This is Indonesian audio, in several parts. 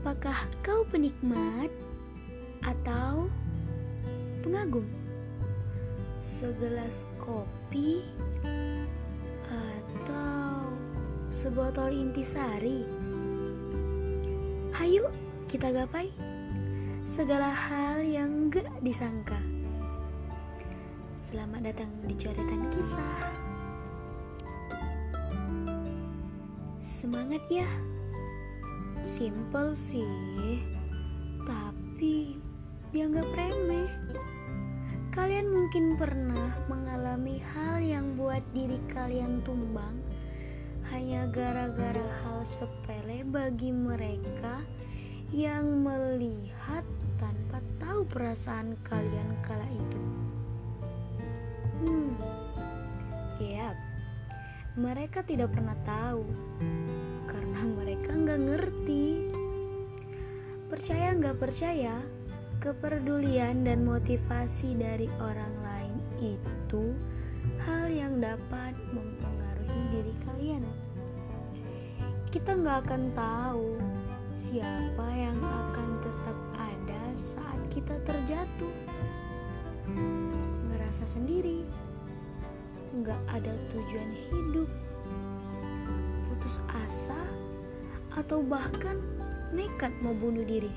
Apakah kau penikmat atau pengagum? Segelas kopi atau sebotol intisari? Hayu kita gapai segala hal yang gak disangka. Selamat datang di coretan kisah. Semangat ya. Simple sih, tapi dianggap remeh. Kalian mungkin pernah mengalami hal yang buat diri kalian tumbang hanya gara-gara hal sepele bagi mereka yang melihat tanpa tahu perasaan kalian kala itu. Hmm, ya, mereka tidak pernah tahu mereka nggak ngerti. Percaya nggak percaya, kepedulian dan motivasi dari orang lain itu hal yang dapat mempengaruhi diri kalian. Kita nggak akan tahu siapa yang akan tetap ada saat kita terjatuh. Ngerasa sendiri, nggak ada tujuan hidup, putus asa, atau bahkan nekat mau bunuh diri.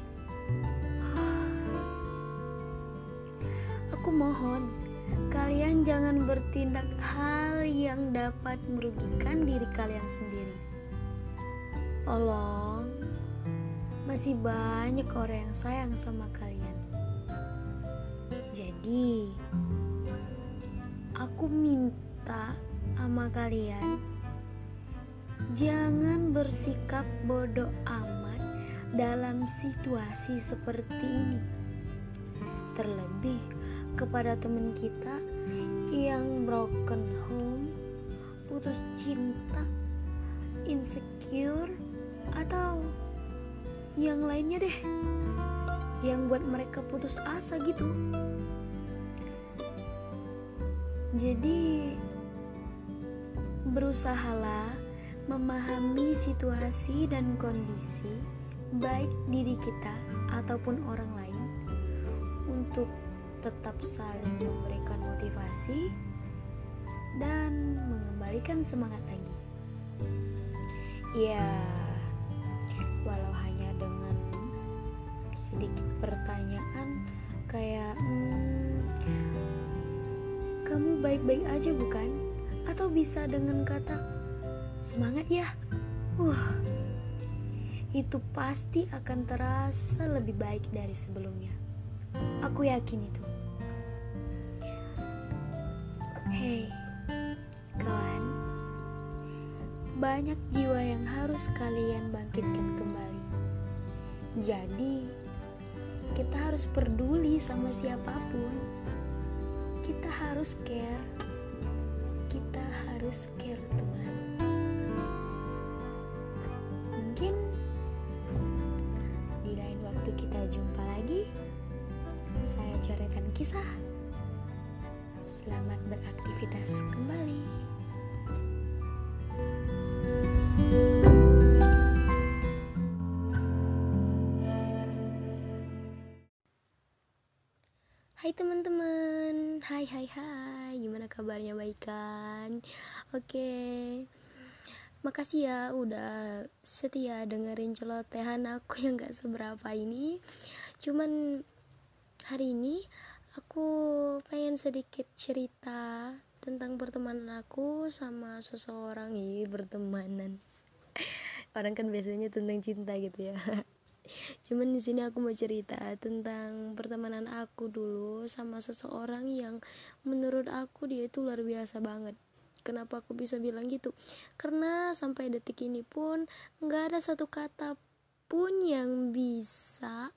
Aku mohon kalian jangan bertindak hal yang dapat merugikan diri kalian sendiri. Tolong, masih banyak orang yang sayang sama kalian. Jadi, aku minta sama kalian jangan bersikap bodoh amat dalam situasi seperti ini. Terlebih kepada teman kita yang broken home, putus cinta, insecure, atau yang lainnya deh yang buat mereka putus asa gitu. Jadi berusahalah memahami situasi dan kondisi baik diri kita ataupun orang lain untuk tetap saling memberikan motivasi dan mengembalikan semangat lagi. Ya, walau hanya dengan sedikit pertanyaan kayak hmm, kamu baik-baik aja bukan? Atau bisa dengan kata semangat ya. Uh, itu pasti akan terasa lebih baik dari sebelumnya. Aku yakin itu. Hei, kawan. Banyak jiwa yang harus kalian bangkitkan kembali. Jadi, kita harus peduli sama siapa pun. Kita harus care. Kita harus care, teman. Saya coretan kisah. Selamat beraktivitas kembali. Hai teman-teman, hai hai hai, gimana kabarnya baik kan? Oke, makasih ya udah setia dengerin celotehan aku yang gak seberapa ini. Cuman hari ini aku pengen sedikit cerita tentang pertemanan aku sama seseorang ih bertemanan. Orang kan biasanya tentang cinta gitu ya. Cuman di sini aku mau cerita tentang pertemanan aku dulu sama seseorang yang menurut aku dia itu luar biasa banget. Kenapa aku bisa bilang gitu? Karena sampai detik ini pun nggak ada satu kata pun yang bisa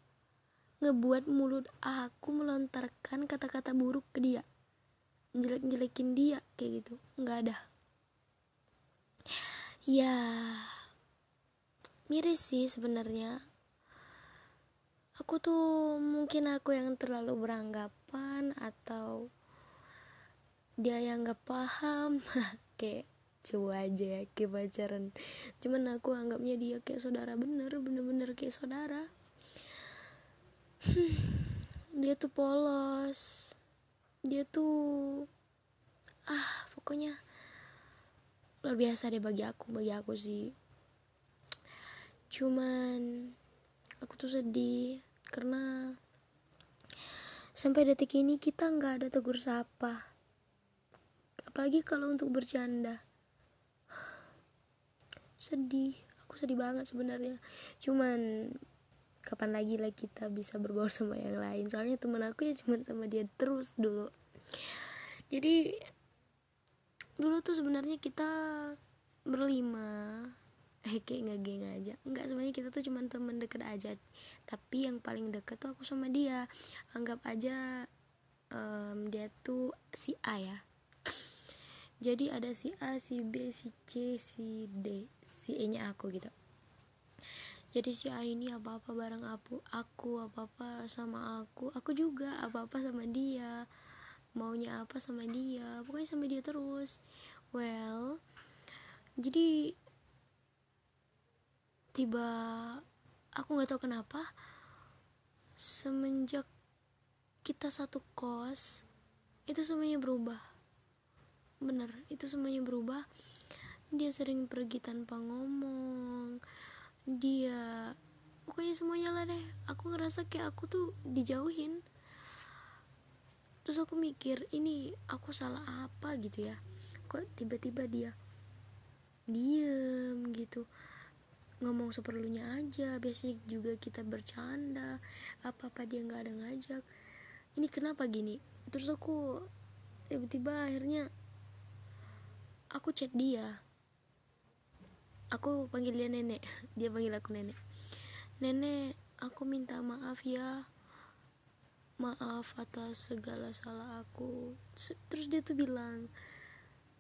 ngebuat mulut aku melontarkan kata-kata buruk ke dia, jelek-jelekin dia kayak gitu, nggak ada. Ya, miris sih sebenarnya. Aku tuh mungkin aku yang terlalu beranggapan atau dia yang gak paham. Kayak coba aja ya kayak pacaran. Cuman aku anggapnya dia kayak saudara bener bener-bener kayak saudara dia tuh polos. Dia tuh ah pokoknya luar biasa deh bagi aku bagi aku sih. Cuman aku tuh sedih karena sampai detik ini kita nggak ada tegur sapa. Apalagi kalau untuk bercanda. Sedih aku sedih banget sebenarnya. Cuman kapan lagi lah kita bisa berbaur sama yang lain. Soalnya temen aku ya cuma sama dia terus dulu. Jadi dulu tuh sebenarnya kita berlima. Eh kayak nggak geng aja. Nggak sebenarnya kita tuh cuma temen deket aja. Tapi yang paling deket tuh aku sama dia. Anggap aja um, dia tuh si A ya. Jadi ada si A si B si C si D si E nya aku gitu jadi si A ini apa apa bareng aku aku apa apa sama aku aku juga apa apa sama dia maunya apa sama dia pokoknya sama dia terus. Well jadi tiba aku nggak tahu kenapa semenjak kita satu kos itu semuanya berubah. Bener itu semuanya berubah. Dia sering pergi tanpa ngomong dia pokoknya semuanya lah deh. Aku ngerasa kayak aku tuh dijauhin. Terus aku mikir ini aku salah apa gitu ya? Kok tiba-tiba dia diem gitu? Ngomong seperlunya aja. Biasanya juga kita bercanda. Apa apa dia nggak ada ngajak. Ini kenapa gini? Terus aku tiba-tiba akhirnya aku chat dia aku panggil dia nenek. Dia panggil aku nenek. Nenek aku minta maaf ya. Maaf atas segala salah aku. Terus dia tuh bilang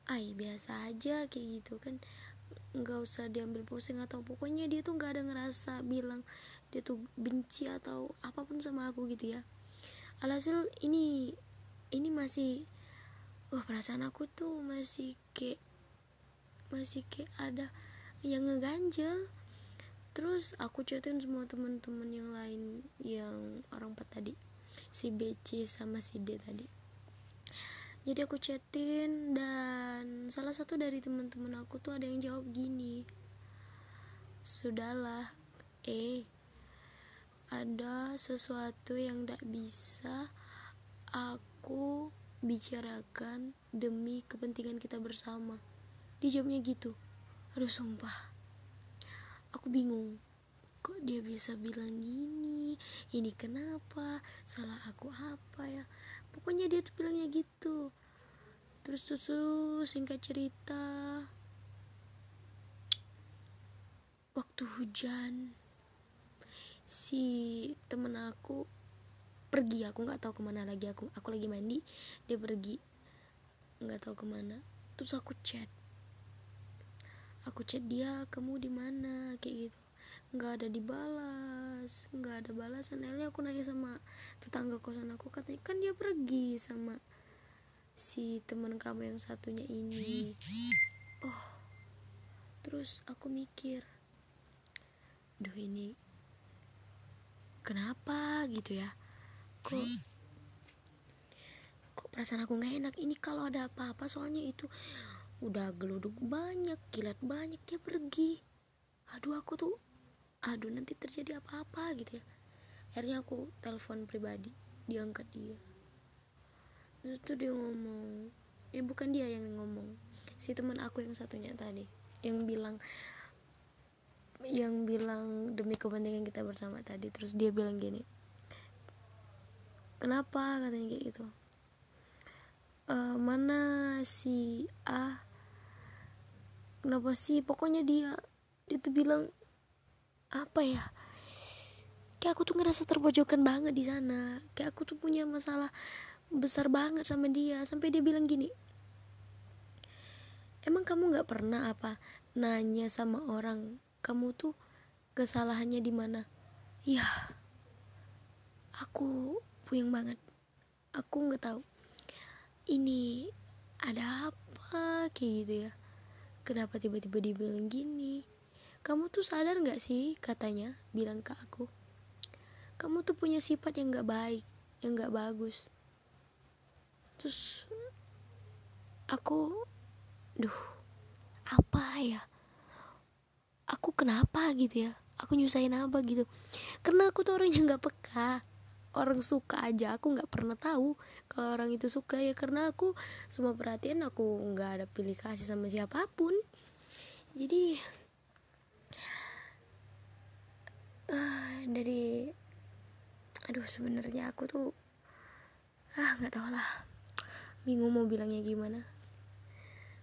ay biasa aja kayak gitu kan. Nggak usah diambil pusing atau pokoknya dia tuh nggak ada ngerasa bilang dia tuh benci atau apa pun sama aku gitu ya. Alhasil ini ini masih wah perasaan aku tuh masih kayak masih kayak ada yang ngeganjel. Terus aku chatin semua teman-teman yang lain yang orang empat tadi si BC sama si D tadi. Jadi aku chatin dan salah satu dari teman-teman aku tuh ada yang jawab gini sudahlah eh ada sesuatu yang tidak bisa aku bicarakan demi kepentingan kita bersama. Dijawabnya gitu aduh sumpah. Aku bingung. Kok dia bisa bilang gini? Ini kenapa? Salah aku apa ya? Pokoknya dia tuh bilangnya gitu. Terus tuh singkat cerita. Waktu hujan si temen aku pergi. Aku nggak tahu ke mana lagi. Aku aku lagi mandi dia pergi. Nggak tahu ke mana. Terus aku chat aku chat dia kamu di mana? Kayak gitu. Nggak ada dibalas nggak ada balasan. Eli aku nanya sama tetangga kosan aku katanya kan dia pergi sama si teman kamu yang satunya ini. Oh terus aku mikir duh ini kenapa gitu ya? Kok kok perasaan aku nggak enak? Ini kalau ada apa-apa soalnya itu udah geluduk banyak kilat banyak dia pergi. Aduh aku tuh aduh nanti terjadi apa-apa gitu ya. Akhirnya aku telepon pribadi diangkat dia. Terus tuh dia ngomong ya bukan dia yang ngomong si teman aku yang satunya tadi yang bilang yang bilang demi kepentingan kita bersama tadi. Terus dia bilang gini kenapa? katanya kayak gitu. E, mana si A kenapa sih? Pokoknya dia dia tuh bilang apa ya? Kayak aku tuh ngerasa terpojokan banget di sana. Kayak aku tuh punya masalah besar banget sama dia. Sampai dia bilang gini emang kamu nggak pernah apa nanya sama orang kamu tuh kesalahannya di mana? Ya aku puyeng banget. Aku nggak tahu. Ini ada apa? Kayak gitu ya kenapa tiba-tiba dia bilang gini? Kamu tuh sadar gak sih? Katanya bilang ke aku. Kamu tuh punya sifat yang gak baik yang gak bagus. Terus aku duh apa ya? Aku kenapa gitu ya? Aku nyusahin apa gitu? Karena aku tuh orang yang gak peka orang suka aja. Aku nggak pernah tahu kalau orang itu suka ya karena aku semua perhatian aku nggak ada pilih kasih sama siapa pun. Jadi uh, dari aduh sebenarnya aku tuh ah nggak tau lah. Bingung mau bilangnya gimana